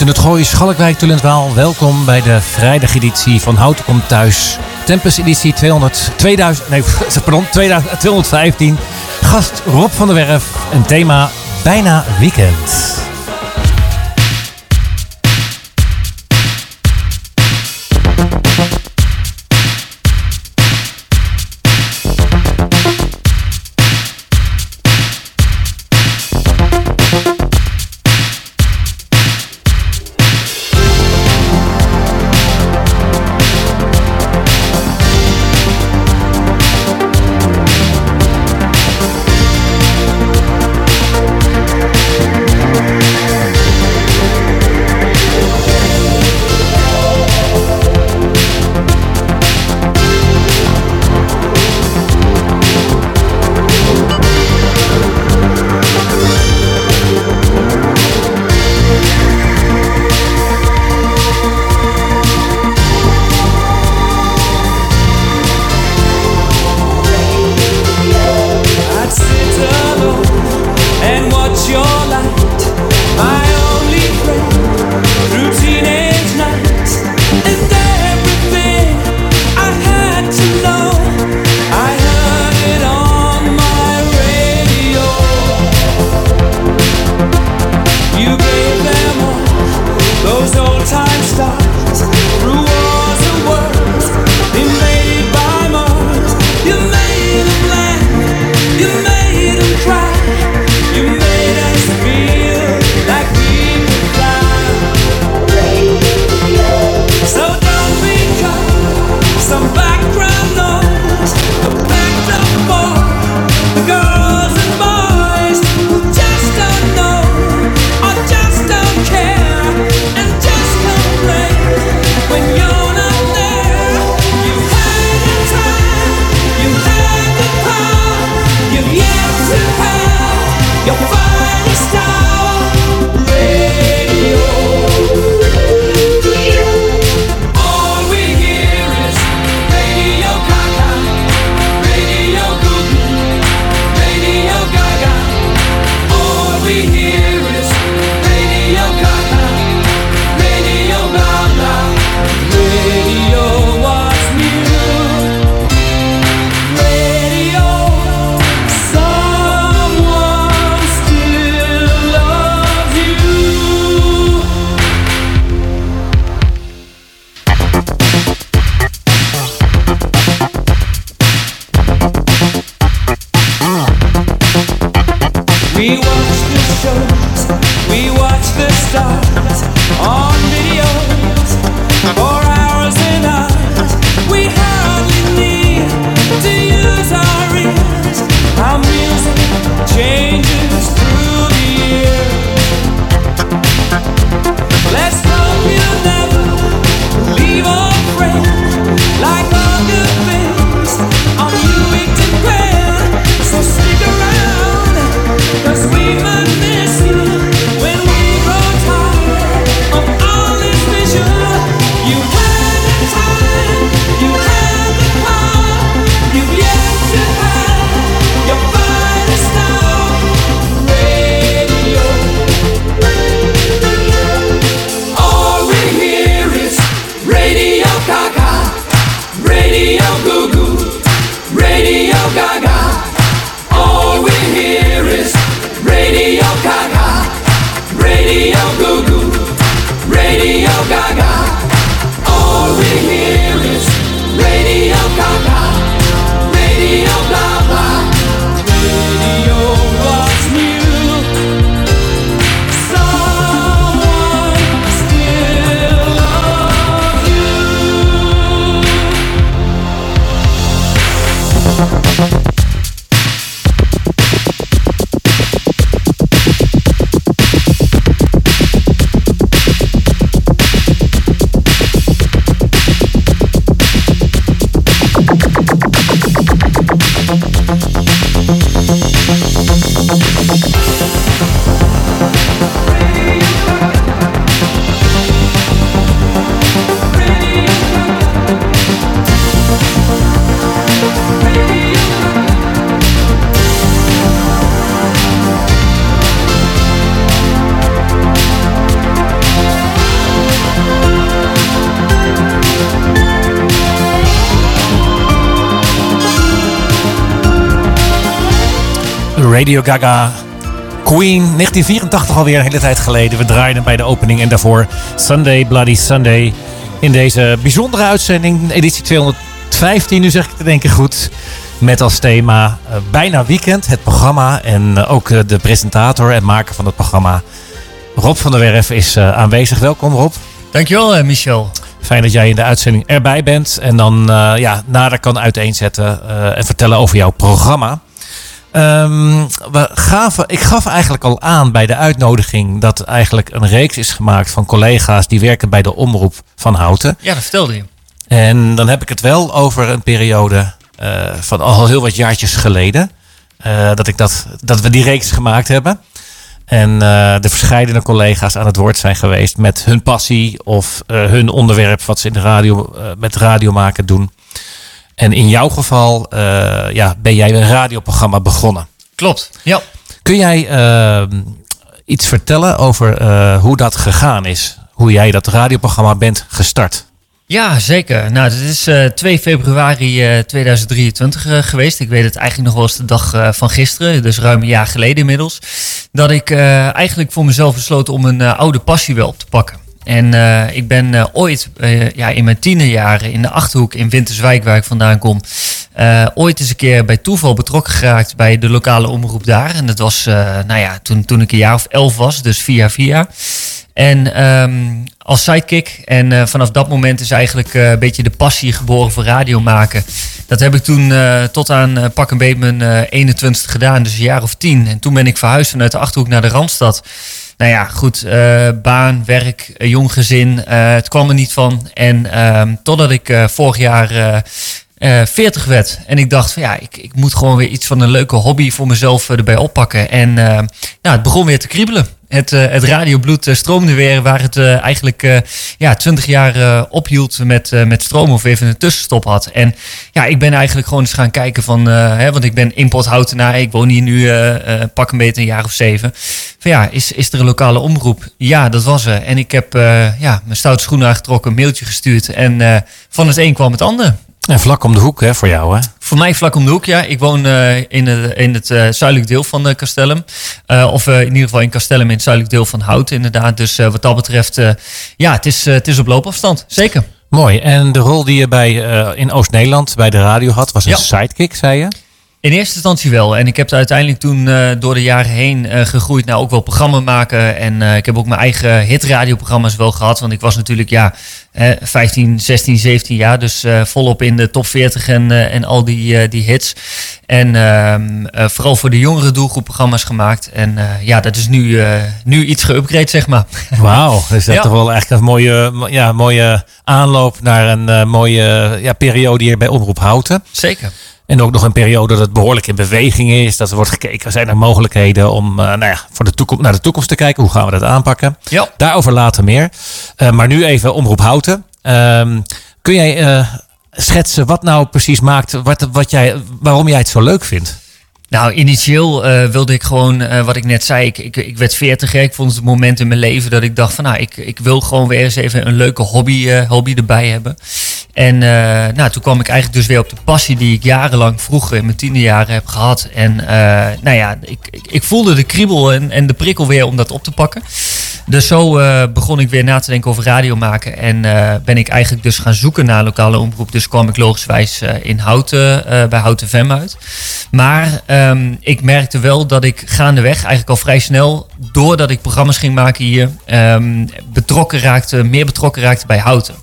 Houten het Gooi, Schalkwijk, Tullenswaal. Welkom bij de vrijdageditie van Houten komt thuis. Tempus editie 200, 2000, nee, pardon, 215. Gast Rob van der Werf. Een thema bijna weekend. Radio Gaga. Queen, 1984 alweer, een hele tijd geleden. We draaiden bij de opening en daarvoor Sunday Bloody Sunday. In deze bijzondere uitzending, editie 215, nu zeg ik te denken goed. Met als thema uh, Bijna Weekend, het programma. En uh, ook uh, de presentator en maker van het programma, Rob van der Werf, is aanwezig. Welkom Rob. Dankjewel Michel. Fijn dat jij in de uitzending erbij bent. En dan ja, nader kan uiteenzetten en vertellen over jouw programma. Um, we gaven, ik gaf eigenlijk al aan bij de uitnodiging dat eigenlijk een reeks is gemaakt van collega's die werken bij de omroep van Houten. Ja, dat vertelde je. En dan heb ik het wel over een periode uh, van al heel wat jaartjes geleden. Uh, dat, ik dat, dat we die reeks gemaakt hebben. En uh, de verschillende collega's aan het woord zijn geweest met hun passie of hun onderwerp wat ze in de radio, met radio maken doen. En in jouw geval uh, ja, ben jij een radioprogramma begonnen. Klopt, ja. Kun jij uh, iets vertellen over uh, hoe dat gegaan is? Hoe jij dat radioprogramma bent gestart? Ja, zeker. Nou, dit is uh, 2 februari uh, 2023 uh, geweest. Ik weet het eigenlijk nog wel eens de dag van gisteren, dus ruim een jaar geleden inmiddels. Dat ik eigenlijk voor mezelf besloten om een oude passie wel op te pakken. En uh, ik ben uh, ooit uh, ja, in mijn tienerjaren in de Achterhoek in Winterswijk, waar ik vandaan kom, ooit eens een keer bij toeval betrokken geraakt bij de lokale omroep daar. En dat was nou ja, toen, toen ik een jaar of elf was, dus via via. En um, als sidekick. En vanaf dat moment is eigenlijk een beetje de passie geboren voor radio maken. Dat heb ik toen tot aan pak een beet mijn 21 gedaan, dus een jaar of tien. En toen ben ik verhuisd vanuit de Achterhoek naar de Randstad. Nou ja, goed, uh, baan, werk, jong gezin. Uh, het kwam er niet van. En uh, totdat ik vorig jaar 40 werd. En ik dacht van ja, ik, ik moet gewoon weer iets van een leuke hobby voor mezelf erbij oppakken. En nou, het begon weer te kriebelen. Het, uh, het radiobloed uh, stroomde weer waar het uh, eigenlijk ja, 20 jaar ophield met, met stroom of even een tussenstop had. En ja, ik ben eigenlijk gewoon eens gaan kijken van, hè, want ik ben importhoutenaar, ik woon hier nu pak een beetje een jaar of zeven. Van ja, is, is er een lokale omroep? Ja, dat was er. En ik heb ja, mijn stoute schoenen aangetrokken, een mailtje gestuurd en van het een kwam het ander. En vlak om de hoek hè, voor jou hè? Voor mij vlak om de hoek, ja. Ik woon uh, in, het, in het uh, zuidelijk deel van uh, Castellum. of in ieder geval in Castellum in het zuidelijk deel van Hout inderdaad. Dus wat dat betreft, ja, het is, het is op loopafstand. Zeker. Mooi. En de rol die je bij, in Oost-Nederland bij de radio had, was een ja. sidekick, zei je? In eerste instantie wel. En ik heb uiteindelijk toen uh, door de jaren heen uh, gegroeid naar ook wel programma maken. En uh, ik heb ook mijn eigen hitradioprogramma's wel gehad. Want ik was natuurlijk ja, 15, 16, 17 jaar. Dus volop in de top 40 en, en al die, die hits. En ehm, vooral voor de jongere doelgroep programma's gemaakt. En ja, dat is nu, nu iets geüpgrade, zeg maar. Wauw, dus dat ja. toch wel echt een mooie, ja, mooie aanloop naar een mooie ja, periode hier bij Omroep Houten. Zeker. En ook nog een periode dat het behoorlijk in beweging is. Dat er wordt gekeken, zijn er mogelijkheden om uh, nou ja, voor de toekomst, naar de toekomst te kijken. Hoe gaan we dat aanpakken? Ja. Daarover later meer. Uh, maar nu even Omroep Houten. Uh, kun jij uh, schetsen wat nou precies maakt, wat, wat jij, waarom jij het zo leuk vindt? Nou, initieel uh, wilde ik gewoon, uh, wat ik net zei, ik, ik, ik werd veertig. Ik vond het het moment in mijn leven dat ik dacht van, nou, ik, ik wil gewoon weer eens even een leuke hobby, uh, hobby erbij hebben. En nou, toen kwam ik eigenlijk dus weer op de passie die ik jarenlang vroeger in mijn tiende jaren heb gehad. En nou ja, ik, ik, ik, voelde de kriebel en, en de prikkel weer om dat op te pakken. Dus zo begon ik weer na te denken over radio maken. En ben ik eigenlijk dus gaan zoeken naar lokale omroep. Dus kwam ik logischwijs in Houten, bij Houten Vem uit. Maar um, ik merkte wel dat ik gaandeweg, eigenlijk al vrij snel, doordat ik programma's ging maken hier, um, betrokken raakte, meer betrokken raakte bij houten.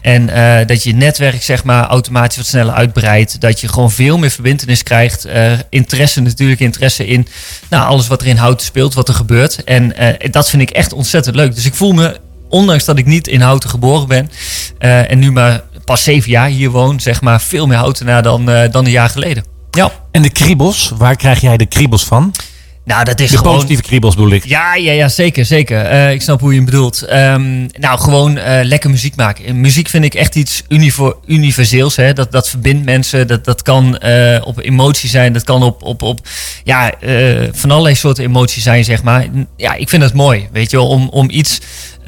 En uh, dat je netwerk zeg maar automatisch wat sneller uitbreidt. Dat je gewoon veel meer verbindenis krijgt. Uh, interesse natuurlijk, interesse in nou, alles wat er in houten speelt, wat er gebeurt. En uh, dat vind ik echt ontzettend leuk. Dus ik voel me, ondanks dat ik niet in houten geboren ben. en nu maar pas zeven jaar hier woon, zeg maar veel meer houtenaar dan, dan een jaar geleden. Ja. En de kriebels, waar krijg jij de kriebels van? Nou, dat is de gewoon... positieve kriebels bedoel ik. Ja, ja, ja zeker, zeker. Uh, ik snap hoe je hem bedoelt. Um, nou, gewoon uh, lekker muziek maken. Muziek vind ik echt iets universeels. Hè? Dat, dat verbindt mensen. Dat, dat kan uh, op emotie zijn. Dat kan op, op, op ja, van allerlei soorten emoties zijn, zeg maar. Ja, ik vind dat mooi, weet je wel. Om, om iets,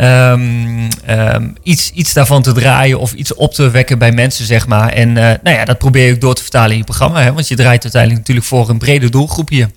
um, iets, iets daarvan te draaien of iets op te wekken bij mensen, zeg maar. En nou ja, dat probeer ik door te vertalen in je programma. Hè? Want je draait uiteindelijk natuurlijk voor een brede doelgroep hier.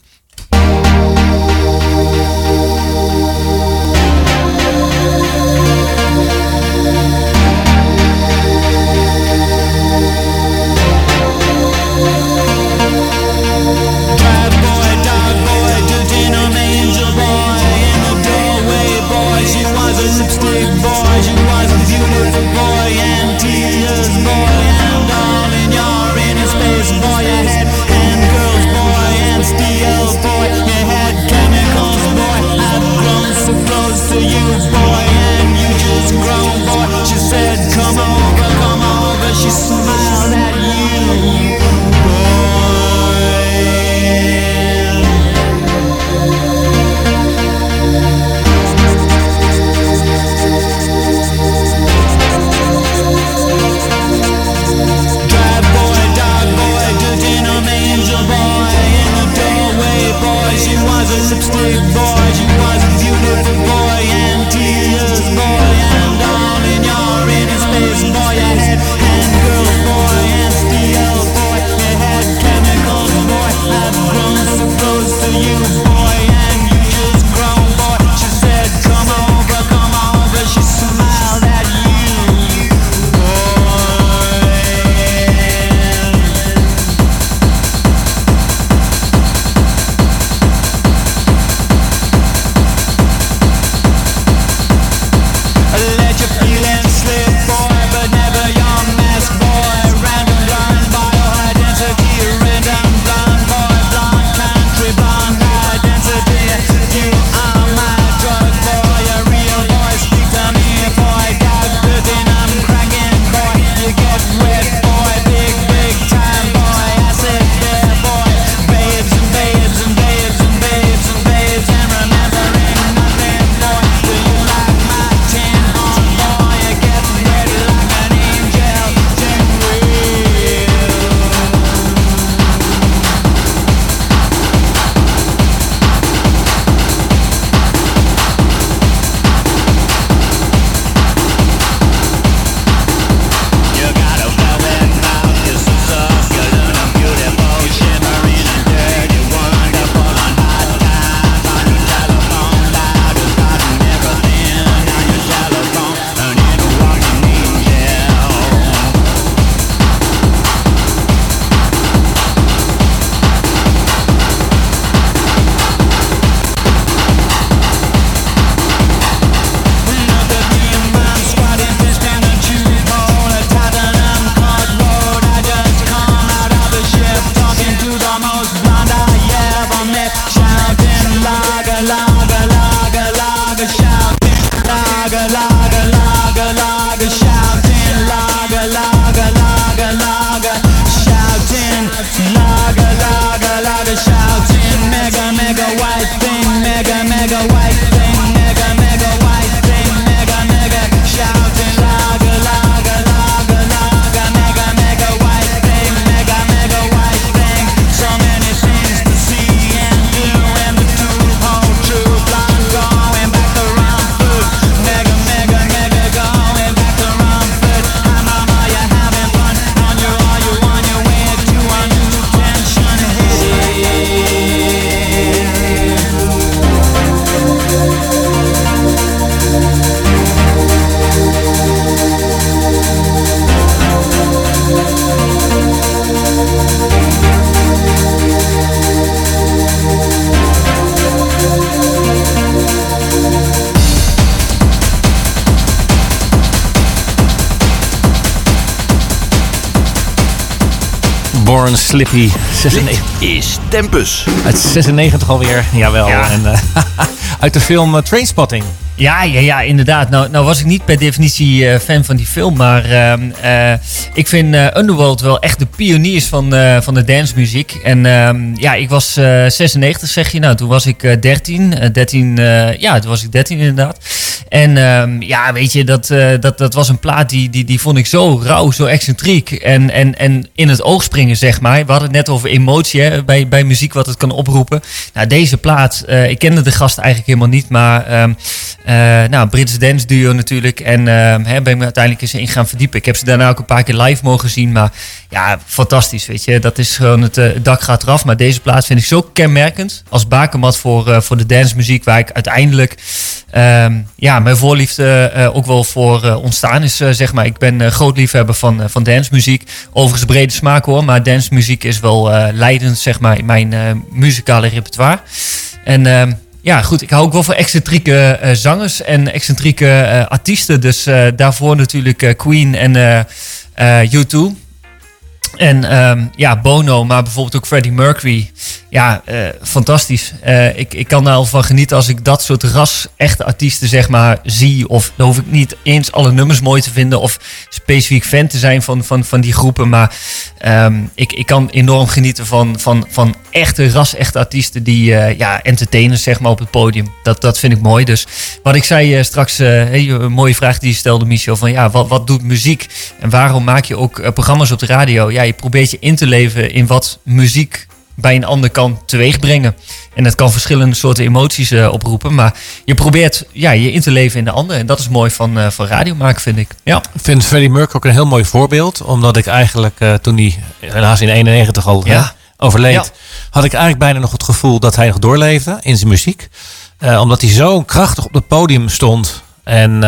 Slippy. 96. Dit is Tempus. Uit 96 alweer, jawel. Ja. En, uh, uit de film uh, Trainspotting. Ja, ja, ja, inderdaad. Nou, nou was ik niet per definitie uh, fan van die film, maar uh, ik vind uh, Underworld wel echt de pioniers van, van de dancemuziek. En ehm, ja, ik was 96, zeg je. Nou, toen was ik 13. 13, ja, toen was ik 13 inderdaad. En um, ja, weet je, dat, dat, dat was een plaat die, die, die vond ik zo rauw, zo excentriek. En, en, en in het oog springen, zeg maar. We hadden het net over emotie hè, bij, bij muziek, wat het kan oproepen. Nou, deze plaat, ik kende de gast eigenlijk helemaal niet, maar... Um, nou, Britse dance duo natuurlijk. En hè, ben ik me uiteindelijk eens in gaan verdiepen. Ik heb ze daarna ook een paar keer live mogen zien. Maar ja, fantastisch, weet je. Dat is gewoon het, het dak gaat eraf. Maar deze plaats vind ik zo kenmerkend als bakermat voor, voor de dancemuziek. Waar ik uiteindelijk ehm, ja, mijn voorliefde ook wel voor ontstaan is, zeg maar. Ik ben groot liefhebber van, van dancemuziek. Overigens brede smaak hoor. Maar dancemuziek is wel leidend, zeg maar, in mijn muzikale repertoire. En ehm, ja, goed, ik hou ook wel van excentrieke uh, zangers en excentrieke uh, artiesten. Dus uh, daarvoor natuurlijk Queen en U2. En um, ja, Bono, maar bijvoorbeeld ook Freddie Mercury. Ja, uh, fantastisch. Uh, ik, ik kan daar al van genieten als ik dat soort ras echte artiesten zeg maar zie. Of dan hoef ik niet eens alle nummers mooi te vinden of specifiek fan te zijn van, van, van die groepen. Maar um, ik, ik kan enorm genieten van, van, van echte ras echte artiesten die uh, ja, entertainers zeg maar op het podium. Dat, dat vind ik mooi. Dus wat ik zei straks, hey, een mooie vraag die je stelde Michel. Van ja, wat, wat doet muziek? En waarom maak je ook programma's op de radio? Ja, je probeert je in te leven in wat muziek bij een ander kan teweegbrengen. En dat kan verschillende soorten emoties uh, oproepen. Maar je probeert ja, je in te leven in de ander. En dat is mooi van, uh, van radio maken, vind ik. Ja. Ik vind Freddie Mercury ook een heel mooi voorbeeld. Omdat ik eigenlijk uh, toen hij helaas in 91 al ja. overleed... Ja. had ik eigenlijk bijna nog het gevoel dat hij nog doorleefde in zijn muziek. omdat hij zo krachtig op het podium stond en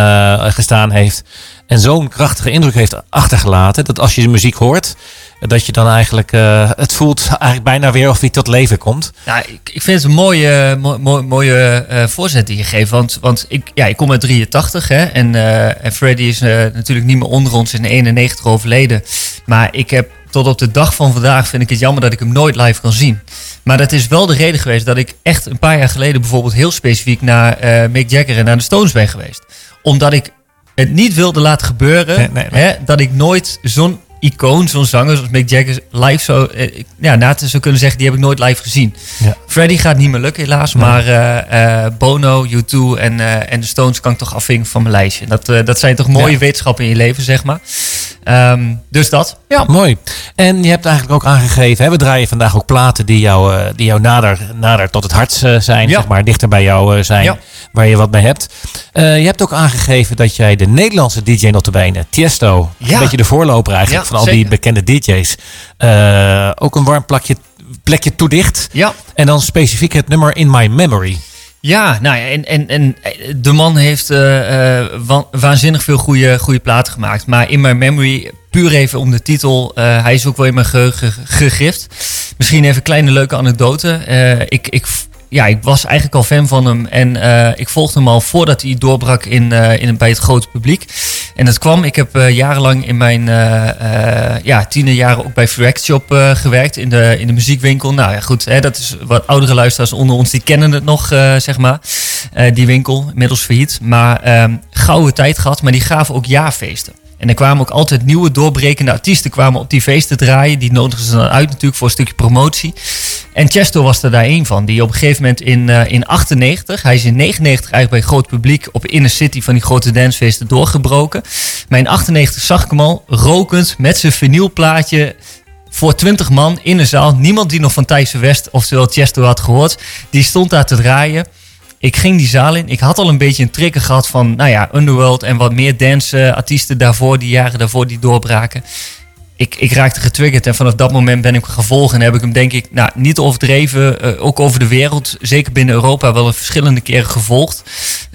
gestaan heeft... En zo'n krachtige indruk heeft achtergelaten. Dat als je de muziek hoort, dat je dan eigenlijk, uh, het voelt eigenlijk bijna weer of hij tot leven komt. Ja, ik, ik vind het een mooie, mooie, mooie uh, voorzet die je geeft. Want, want ik, ja, ik kom uit 83 hè, en, uh, en Freddy is natuurlijk niet meer onder ons in 91 overleden. Maar ik heb tot op de dag van vandaag vind ik het jammer dat ik hem nooit live kan zien. Maar dat is wel de reden geweest dat ik echt een paar jaar geleden bijvoorbeeld heel specifiek naar Mick Jagger en naar de Stones ben geweest. Omdat ik het niet wilde laten gebeuren. Nee, nee, nee. Hè, dat ik nooit zo'n icoon, zo'n zanger zoals Mick Jagger live zo, eh, ja, na te zou kunnen zeggen, die heb ik nooit live gezien. Ja. Freddy gaat niet meer lukken helaas, maar uh, uh, Bono, U2 en, uh, en de Stones kan ik toch afvinken van mijn lijstje. Dat, dat zijn toch mooie ja. wetenschappen in je leven, zeg maar. Um, dus dat. Ja. Mooi. En je hebt eigenlijk ook aangegeven, hè, we draaien vandaag ook platen die jou, die jou nader, nader tot het hart zijn, zeg maar, dichter bij jou zijn, waar je wat mee hebt. je hebt ook aangegeven dat jij de Nederlandse DJ notabene, Tiesto, een beetje de voorloper eigenlijk van al die bekende DJ's, ook een warm plakje plekje toedicht. Ja. En dan specifiek het nummer In My Memory. Ja, nou ja, en, en, en de man heeft uh, uh, waanzinnig veel goede, goede platen gemaakt. Maar In My Memory, puur even om de titel, uh, hij is ook wel in mijn geheugen gegrift. Misschien even een kleine leuke anekdote. ik, ik ja, ik was eigenlijk al fan van hem. En uh, ik volgde hem al voordat hij doorbrak in, uh, in, bij het grote publiek. En dat kwam, ik heb uh, jarenlang in mijn ja, tienerjaren ook bij Freak Shop gewerkt. In de, in de muziekwinkel. Nou ja, goed, hè, dat is wat oudere luisteraars onder ons, die kennen het nog, zeg maar. die winkel, inmiddels failliet. Maar ehm, gouden tijd gehad, maar die gaven ook jaarfeesten. En er kwamen ook altijd nieuwe doorbrekende artiesten kwamen op die feesten draaien. Die nodigden ze dan uit natuurlijk voor een stukje promotie. En Chesto was er daar één van. Die op een gegeven moment in, uh, in 98, hij is in 99 eigenlijk bij groot publiek op Inner City van die grote dancefeesten doorgebroken. Maar in 98 zag ik hem al rokend met zijn vinylplaatje voor 20 man in een zaal. Niemand die nog van Thijssen West, oftewel Chesto had gehoord. Die stond daar te draaien. Ik ging die zaal in. Ik had al een beetje een trigger gehad van, nou ja, Underworld en wat meer dance-artiesten daarvoor, die jaren daarvoor die doorbraken. Ik, ik raakte getriggerd en vanaf dat moment ben ik gevolgd en heb ik hem denk ik, nou, niet overdreven, uh, ook over de wereld, zeker binnen Europa, wel verschillende keren gevolgd.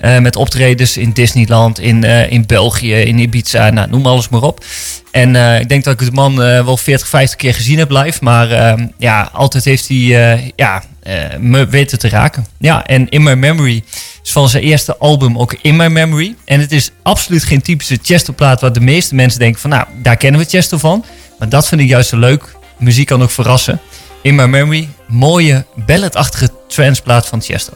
Uh, met optredens in Disneyland, in, in België, in Ibiza, nou, noem alles maar op. En ik denk dat ik de man wel 40, 50 keer gezien heb live, maar ehm, ja, altijd heeft hij, ja, uh, me weten te raken. Ja, en In My Memory is van zijn eerste album ook In My Memory. En het is absoluut geen typische Chesto-plaat waar de meeste mensen denken van... nou, daar kennen we Chesto van. Maar dat vind ik juist zo leuk. Muziek kan ook verrassen. In My Memory, mooie balladachtige transplaat van Chesto.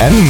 FM.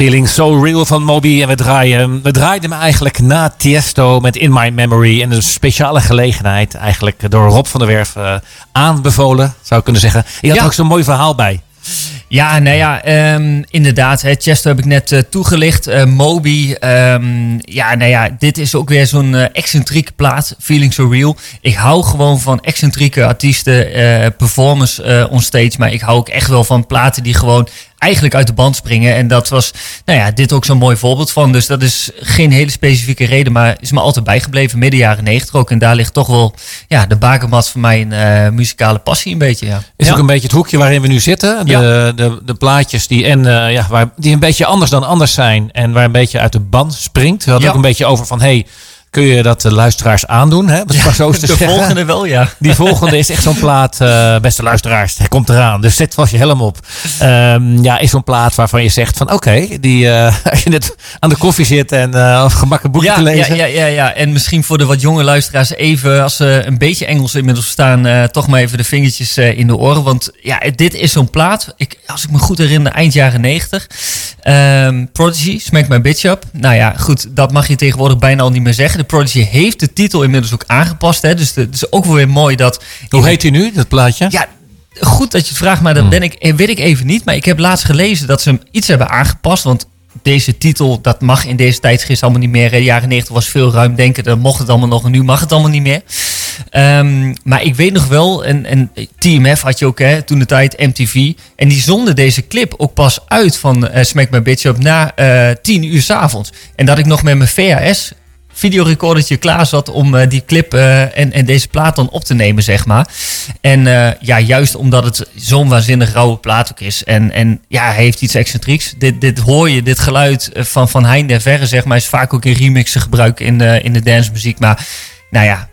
Feeling So Real van Moby. En we draaien, we draaiden hem eigenlijk na Tiesto met In My Memory. En een speciale gelegenheid eigenlijk door Rob van der Werf uh, aanbevolen, zou ik kunnen zeggen. Je had Ja. ook zo'n mooi verhaal bij. Ja, nou ja, ehm, inderdaad. Hè, Chesto heb ik net eh, toegelicht. Eh, Moby, ehm, ja, nou ja, dit is ook weer zo'n eh, excentrieke plaat. Feeling so real. Ik hou gewoon van excentrieke artiesten, eh performers eh onstage. Maar ik hou ook echt wel van platen die gewoon eigenlijk uit de band springen. En dat was, nou ja, dit ook zo'n mooi voorbeeld van. Dus dat is geen hele specifieke reden, maar is me altijd bijgebleven. Midden jaren negentig ook. En daar ligt toch wel, ja, de bakermat van mijn eh, muzikale passie een beetje, ja. Is ja. ook een beetje het hoekje waarin we nu zitten. De, Ja. de, de plaatjes die, en, eh, ja, waar, die een beetje anders dan anders zijn. En waar een beetje uit de band springt. We hadden Ja. ook een beetje over van... Hey, kun je dat de luisteraars aandoen? Hè? Zo te de zeggen. volgende wel, ja. Die volgende is echt zo'n plaat, eh, beste luisteraars, hij komt eraan. Dus zet vast je helm op. Ehm, ja, is zo'n plaat waarvan je zegt van oké, die eh, als je net aan de koffie zit en eh of gemak een boekje Ja, te lezen. ja, ja, ja. En misschien voor de wat jonge luisteraars even, als ze een beetje Engels inmiddels verstaan, eh, toch maar even de vingertjes eh, in de oren. Want ja, dit is zo'n plaat, ik, als ik me goed herinner, eind jaren 90. Ehm, Prodigy, Smack My Bitch Up. Nou ja, goed, dat mag je tegenwoordig bijna al niet meer zeggen. De Prodigy heeft de titel inmiddels ook aangepast. Hè, dus het is ook wel weer mooi dat... Hoe heet hij nu, dat plaatje? Ja, goed dat je het vraagt, maar dat ben ik, eh, weet ik even niet. Maar ik heb laatst gelezen dat ze hem iets hebben aangepast. Want deze titel, dat mag in deze tijdsgeest allemaal niet meer. De jaren 90 was veel ruim denken, dan mocht het allemaal nog en nu mag het allemaal niet meer. Ehm, maar ik weet nog wel, en, en TMF had je ook hè, toen de tijd, MTV. En die zonden deze clip ook pas uit van eh, Smack My Bitch Up na eh 10 uur 's avonds. En dat ik nog met mijn VHS videorecordertje klaar zat om eh, die clip eh, en, en deze plaat dan op te nemen, zeg maar. En eh, ja, juist omdat het zo'n waanzinnig rauwe plaat ook is. En, en ja, hij heeft iets excentrieks. Dit, dit hoor je, dit geluid van, van Hein der Verre, zeg maar, is vaak ook in remixen gebruikt in de, in de dancemuziek. Maar nou ja,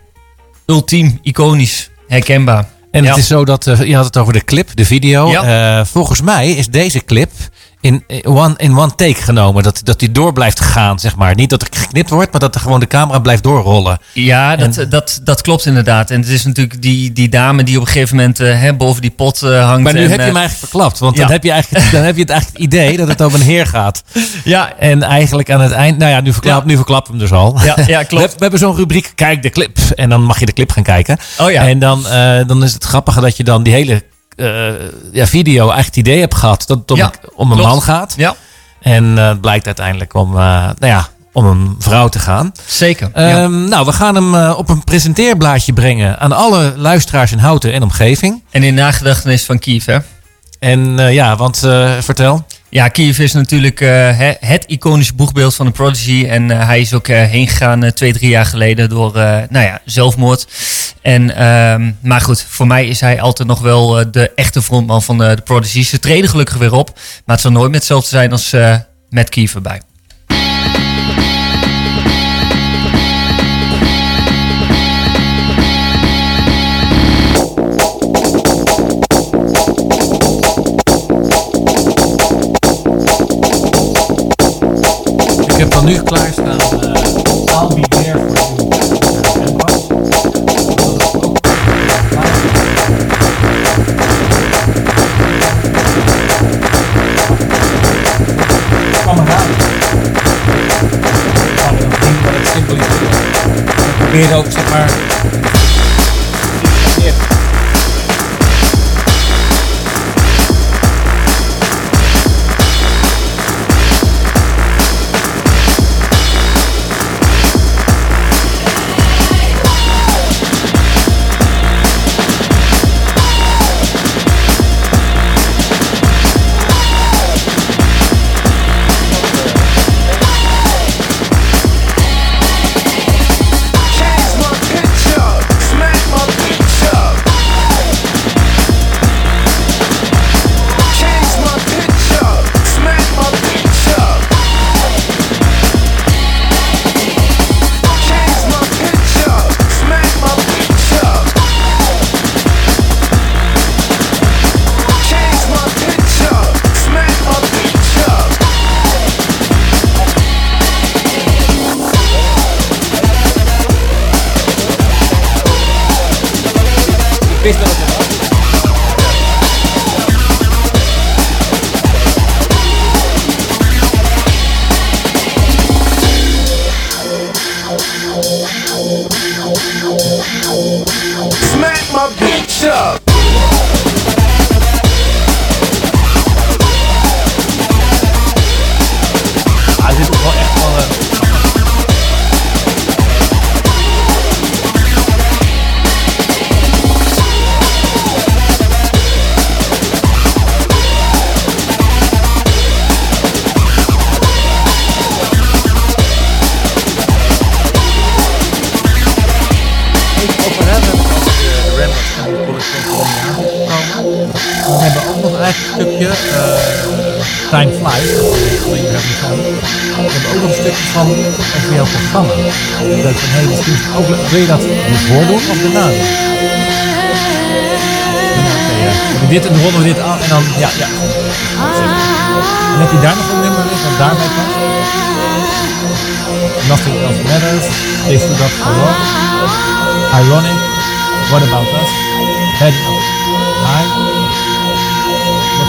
ultiem, iconisch, herkenbaar. En Ja. het is zo dat, je had het over de clip, de video. Ja. Volgens mij is deze clip in, one, in one take genomen. Dat, dat die door blijft gaan, zeg maar. Niet dat er geknipt wordt, maar dat er gewoon de camera blijft doorrollen. Ja, dat, dat, dat klopt inderdaad. En het is natuurlijk die, die dame die op een gegeven moment eh, hè, boven die pot eh, hangt. Maar nu en, heb je eh, hem eigenlijk verklapt. Want ja. dan, heb je eigenlijk, dan heb je het eigenlijk het idee dat het over een heer gaat. Ja, En eigenlijk aan het eind, nou ja, nu verklap, Ja. nu verklap hem dus al. Ja, ja, klopt. We, hebben- we hebben zo'n rubriek, kijk de clip. En dan mag je de clip gaan kijken. Oh ja. En dan, dan is het grappige dat je dan die hele ja, video eigenlijk het idee hebt gehad dat het om, Ja, om een klopt. man gaat. ja En eh, het blijkt uiteindelijk om, eh, nou ja, om een vrouw te gaan. zeker. ja. Ehm, Nou, we gaan hem eh, op een presenteerblaadje brengen aan alle luisteraars in Houten en omgeving. En in nagedachtenis van Kiev, hè? En eh, ja, want eh, vertel. Ja, Kiev is natuurlijk eh, het iconische boegbeeld van de Prodigy. En eh, hij is ook eh, heen gegaan twee, drie jaar geleden door nou ja, zelfmoord. En, ehm, maar goed, voor mij is hij altijd nog wel de echte frontman van de Prodigy. Ze treden gelukkig weer op, maar het zal nooit meer hetzelfde zijn als met Kiev erbij. Nu klaarstaan. eh I'll be there for you. Het simpel is. Ik probeer ook zeg maar.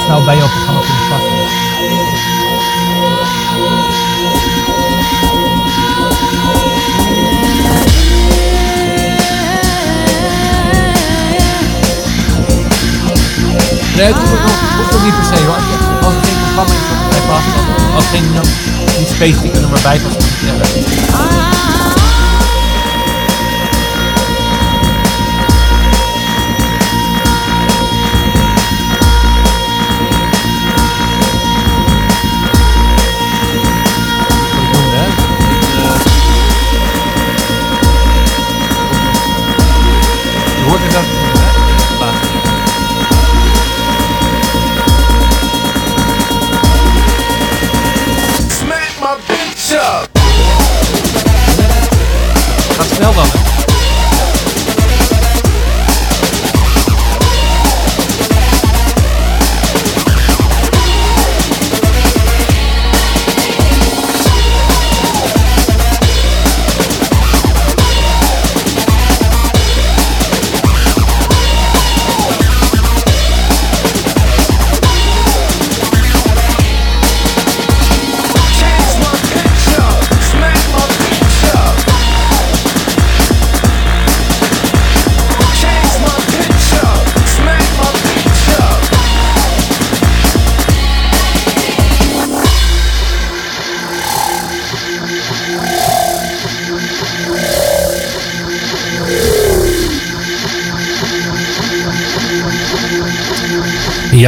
Wat zou bij jouw programma kunnen passen? Nee, het hoeft ook, nog- hoeft ook niet per se hoor. Als er geen programma is wat bij past, als er geen uh, niet specifieke nummer bij past,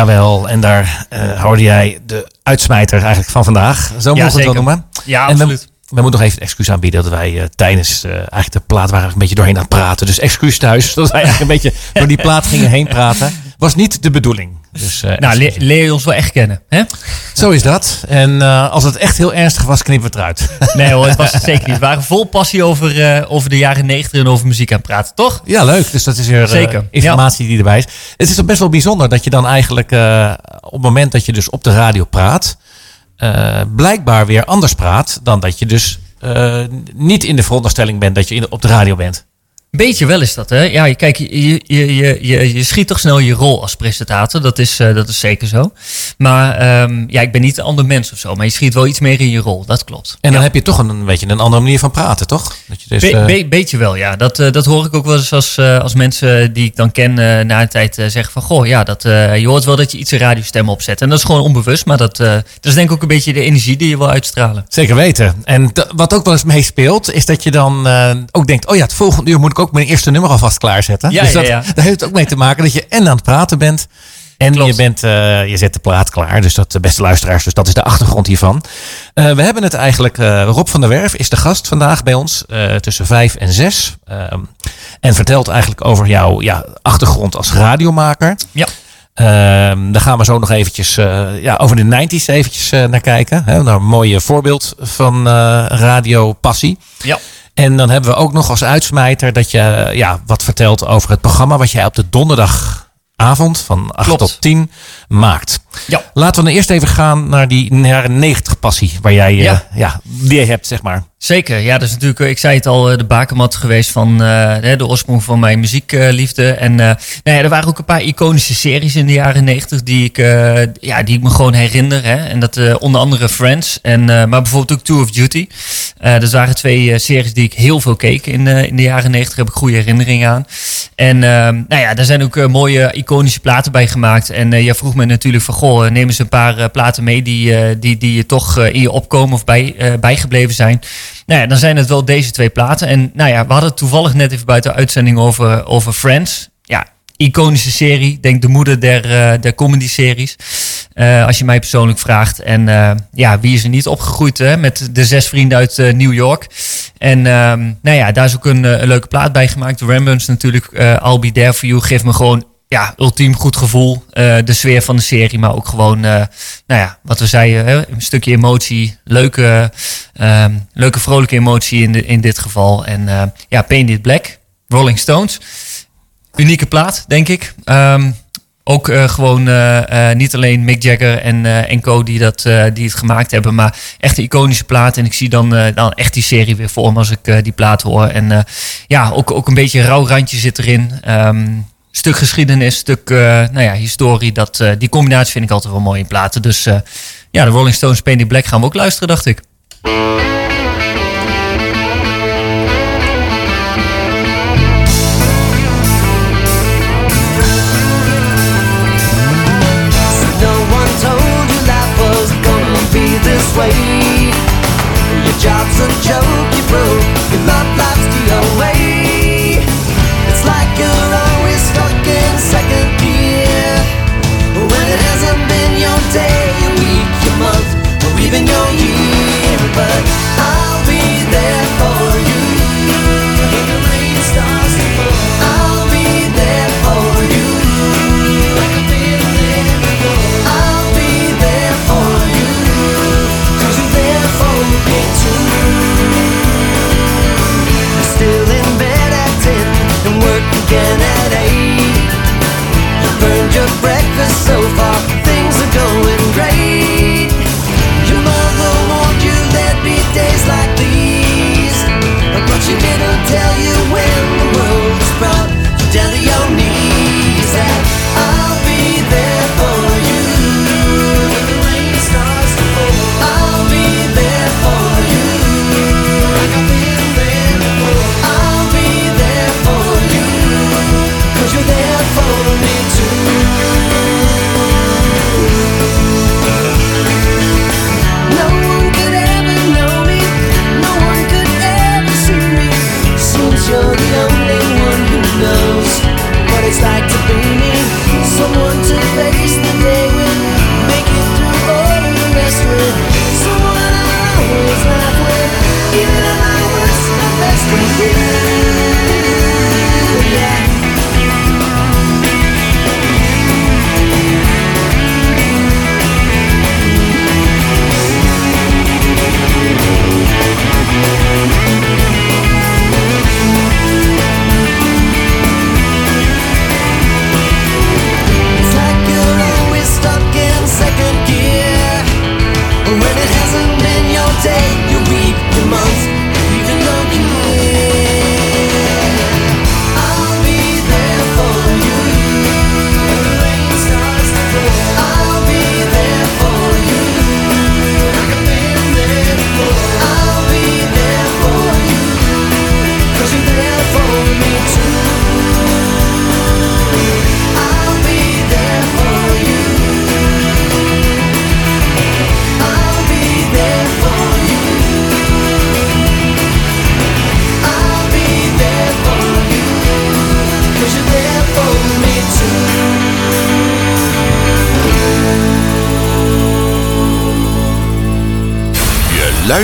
Jawel, en daar eh, hoorde jij de uitsmijter eigenlijk van vandaag. Zo mogen we het wel noemen. Ja, en we, moeten nog even een excuus aanbieden dat wij eh, tijdens eh, eigenlijk de plaat waren een beetje doorheen aan het praten. Dus excuus thuis dat wij eigenlijk een beetje door die plaat gingen heen praten. Was niet de bedoeling. Dus, eh, Nou, le- leer je ons wel echt kennen. Hè? Zo is dat. En als het echt heel ernstig was, knippen we het eruit. Nee hoor, het was het zeker niet. We waren vol passie over, over de jaren negentig en over muziek aan het praten, toch? Ja, leuk. Dus dat is weer Zeker, informatie die erbij is. Het is toch best wel bijzonder dat je dan eigenlijk op het moment dat je dus op de radio praat, eh, blijkbaar weer anders praat dan dat je dus eh, niet in de veronderstelling bent dat je in de- op de radio bent. Beetje wel is dat, hè? Ja, je- kijk, je, je, je, je, je schiet toch snel je rol als presentator. Dat is, eh, dat is zeker zo. Maar ehm, ja, ik ben niet een ander mens of zo. Maar je schiet wel iets meer in je rol. Dat klopt. En dan Ja. heb je toch een, een beetje een andere manier van praten, toch? Dat je dus, Be- eh, be- beetje wel, ja. Dat, eh, dat hoor ik ook wel eens als, als mensen die ik dan ken na een tijd zeggen van... Goh, ja, dat, je hoort wel dat je iets een radiostem opzet. En dat is gewoon onbewust. Maar dat, dat is denk ik ook een beetje de energie die je wil uitstralen. Zeker weten. En wat ook wel eens meespeelt, is dat je dan ook denkt: oh ja, het volgende uur moet ik ook mijn eerste nummer alvast klaarzetten. Ja, dus ja, dat, ja. daar heeft het ook mee te maken dat je en aan het praten bent. En Klopt. je, bent, eh, je zet de plaat klaar. Dus dat, de beste luisteraars, dus dat is de achtergrond hiervan. Eh, we hebben het eigenlijk, eh, Rob van der Werf is de gast vandaag bij ons eh, tussen vijf en zes. Ehm, en vertelt eigenlijk over jouw ja, achtergrond als radiomaker. Ja. Ehm, daar gaan we zo nog eventjes eh, ja, over de 90s eventjes eh, naar kijken. Hè, naar een mooi voorbeeld van eh radio passie. Ja. En dan hebben we ook nog als uitsmijter dat je eh, ja, wat vertelt over het programma wat jij op de donderdagavond avond van 8 Klopt. tot 10 maakt. Ja. Laten we dan eerst even gaan naar die jaren 90 passie waar jij eh, Ja. ja, die je hebt, zeg maar. Zeker, ja, dat is natuurlijk, eh, ik zei het al, eh, de bakermat geweest van eh, de oorsprong van mijn muziekliefde. en eh, nou ja, er waren ook een paar iconische series in de jaren negentig die, ik, eh, ja, die ik me gewoon herinner. Hè. En dat eh, onder andere Friends, en, eh, maar bijvoorbeeld ook Tour of Duty. Eh dat waren twee eh, series die ik heel veel keek in, eh, in de jaren negentig. heb ik goede herinneringen aan. En nou ja, daar zijn ook eh, mooie iconische platen bij gemaakt. En eh jij vroeg me natuurlijk van, goh, neem eens een paar eh, platen mee die, eh, die, die je toch eh, in je opkomen of bij, eh, bijgebleven zijn. Nou ja, dan zijn het wel deze twee platen. En nou ja, we hadden toevallig net even buiten uitzending over, over Friends. Ja, iconische serie. Denk de moeder der, eh, der comedy-series. Eh, als je mij persoonlijk vraagt. En eh, ja, wie is er niet opgegroeid hè, met de zes vrienden uit eh, New York. En ehm, nou ja, daar is ook een, eh, leuke plaat bij gemaakt. De Rembrandts natuurlijk. eh I'll Be There For You geeft me gewoon ja, ultiem goed gevoel. Eh, de sfeer van de serie, maar ook gewoon, eh, nou ja, wat we zeiden, hè, een stukje emotie. Leuke, ehm, leuke vrolijke emotie in, de, in dit geval. En eh, ja, Painted Black, Rolling Stones. Unieke plaat, denk ik. Ehm, ook gewoon niet alleen Mick Jagger en, en Co. Die, dat, die het gemaakt hebben, maar echt een iconische plaat. En ik zie dan, dan echt die serie weer voor me als ik die plaat hoor. En ja, ook, ook een beetje een rauw randje zit erin. Ehm, stuk geschiedenis, stuk eh, nou ja, historie. Dat, eh, die combinatie vind ik altijd wel mooi in platen. Dus eh, ja, de Rolling Stones Painted Black gaan we ook luisteren, dacht ik.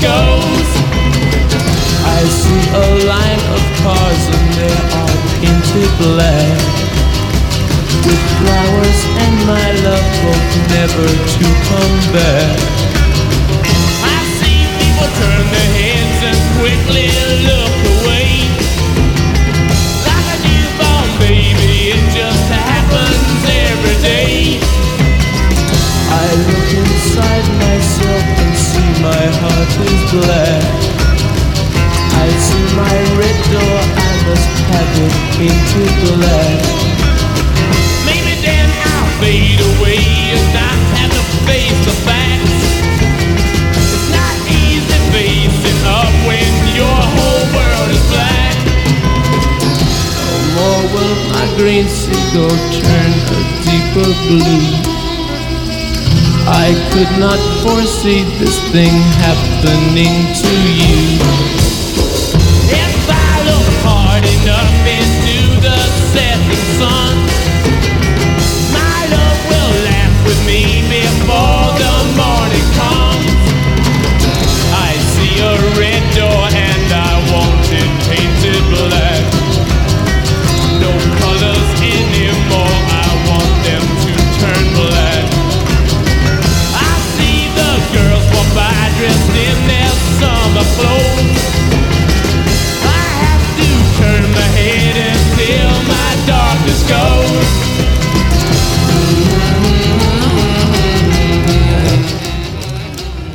Goes. I see a line of cars and they are painted black. With flowers and my love hope never to come back. I see people turn their heads and quickly look away. Like a newborn baby, it just happens every day. I look inside heart is black. I see my red door, I must have it painted black. Maybe then I'll fade away and not have to face the facts. It's not easy facing up when your whole world is black. No more will my green seagull turn a deeper blue. I could not foresee this thing happening to you. If I look hard enough into the setting sun, my love will laugh with me before the morning comes. I see a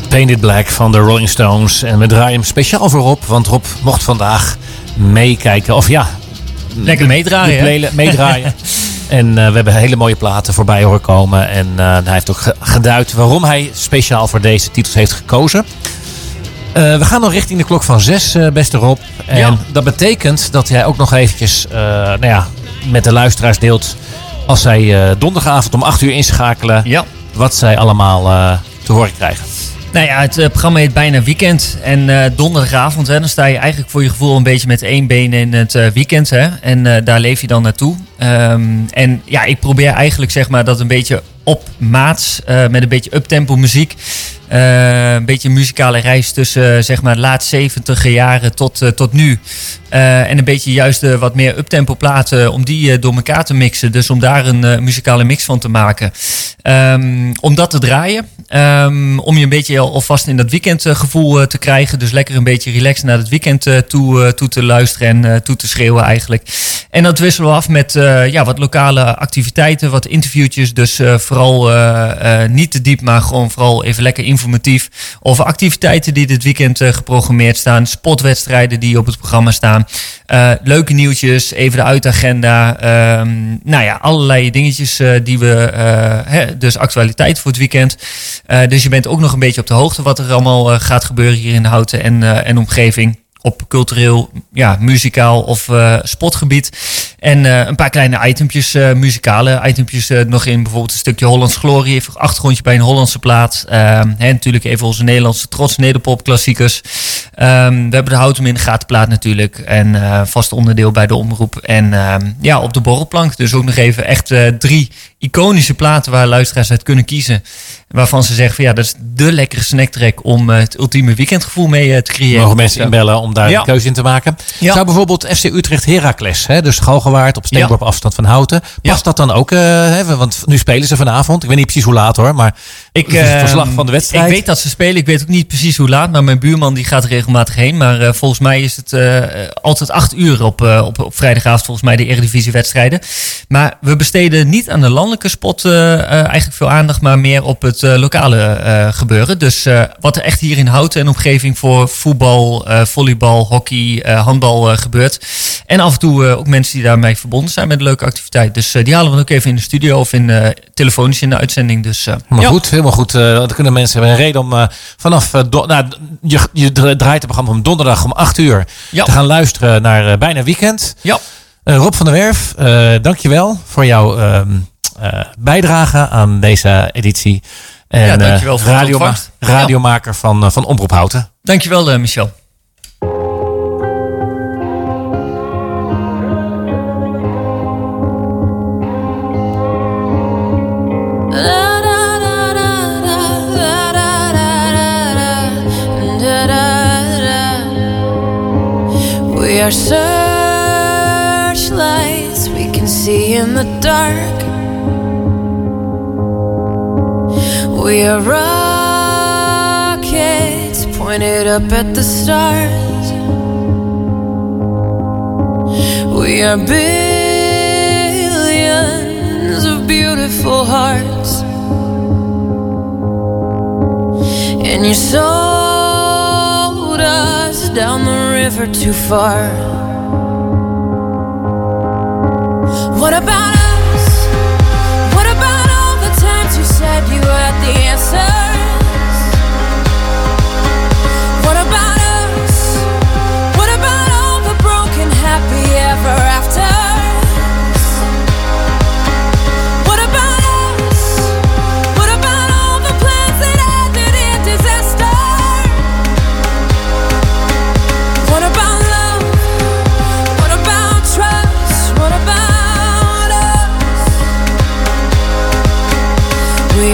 Painted Black van de Rolling Stones. En we draaien hem speciaal voor Rob, want Rob mocht vandaag meekijken. Of ja, Lekker meedraaien. meedraaien. en eh, we hebben hele mooie platen voorbij horen komen. En eh, hij heeft ook ge- geduid waarom hij speciaal voor deze titels heeft gekozen. Eh, we gaan nog richting de klok van zes, eh, beste Rob. En Ja. dat betekent dat jij ook nog eventjes eh, nou ja, met de luisteraars deelt... als zij donderdagavond om acht uur inschakelen... Ja. wat zij allemaal te horen krijgen. Nou ja, het programma heet Bijna Weekend. En donderdagavond, hè, dan sta je eigenlijk voor je gevoel een beetje met één been in het weekend. Hè, en daar leef je dan naartoe. Ehm, en ja, ik probeer eigenlijk zeg maar dat een beetje op maats, eh, met een beetje uptempo muziek. Eh, een beetje een muzikale reis tussen eh, zeg maar laat 70 jaren tot, eh, tot nu. En een beetje juist wat meer uptempo platen om die door elkaar te mixen. Dus om daar een muzikale mix van te maken. Ehm, om dat te draaien. Ehm, om je een beetje al- alvast in dat weekendgevoel te krijgen. Dus lekker een beetje relaxed naar het weekend toe, toe te luisteren en toe te schreeuwen eigenlijk. En dat wisselen we af met ja, wat lokale activiteiten, wat interviewtjes. Dus vooral niet te diep, maar gewoon vooral even lekker informatief. Over activiteiten die dit weekend eh, geprogrammeerd staan. Spotwedstrijden die op het programma staan. Eh, leuke nieuwtjes, even de uitagenda. Ehm, nou ja, allerlei dingetjes eh, die we... hè, dus actualiteit voor het weekend. Dus je bent ook nog een beetje op de hoogte wat er allemaal gaat gebeuren hier in Houten en, en omgeving. Op cultureel, ja, muzikaal of eh, spotgebied. En eh, een paar kleine itempjes, eh, muzikale itempjes nog in. Bijvoorbeeld een stukje Hollands Glorie, even een achtergrondje bij een Hollandse plaat. Ehm, hè, natuurlijk even onze Nederlandse trots, Nederpop klassiekers. Ehm, we hebben de Houten in de gatenplaat natuurlijk. En vast onderdeel bij de omroep. En ehm, ja, op de borrelplank. Dus ook nog even echt drie iconische platen waar luisteraars uit kunnen kiezen. Waarvan ze zeggen van ja, dat is de lekkere snacktrack om eh, het ultieme weekendgevoel mee eh, te creëren. Mogen mensen inbellen om daar Ja. een keuze in te maken. Ja. Zou bijvoorbeeld FC Utrecht Heracles, hè, dus Galgenwaard op steenworp afstand van Houten. Past dat dan ook? eh, hè, want nu spelen ze vanavond. Ik weet niet precies hoe laat hoor, maar Ik, het eh, verslag van de wedstrijd. Ik weet dat ze spelen. Ik weet ook niet precies hoe laat. Maar mijn buurman die gaat er regelmatig heen. Maar eh, volgens mij is het eh, altijd acht uur op, eh, op, op vrijdagavond. Volgens mij de Eredivisie-wedstrijden. Maar we besteden niet aan de landelijke spot eigenlijk veel aandacht. Maar meer op het lokale gebeuren. Dus wat er echt hier in Houten en omgeving voor voetbal, volleybal, hockey, handbal gebeurt. En af en toe ook mensen die daarmee verbonden zijn met een leuke activiteit. Dus die halen we ook even in de studio of in, telefonisch in de uitzending. Dus, Maar ja. goed, helemaal goed. Dan kunnen mensen hebben een reden om eh, vanaf... eh, do- nou, je, je draait het programma om donderdag om 8 uur Ja. te gaan luisteren naar Bijna Weekend. Ja. Rob van der Werf, dankjewel voor jouw ehm, eh, bijdrage aan deze editie. En, Ja, dankjewel voor radioma- radiomaker van, van Omroep Houten. Dankjewel, Michel. pointed up at the stars. We are billions of beautiful hearts, and you sold us down the river too far. What about?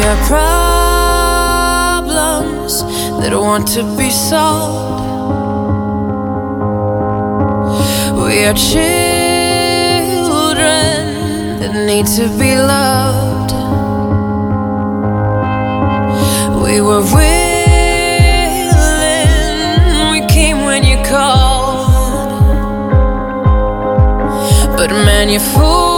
have problems that want to be solved. We are children that need to be loved. We were willing, we came when you called. But man, you fool.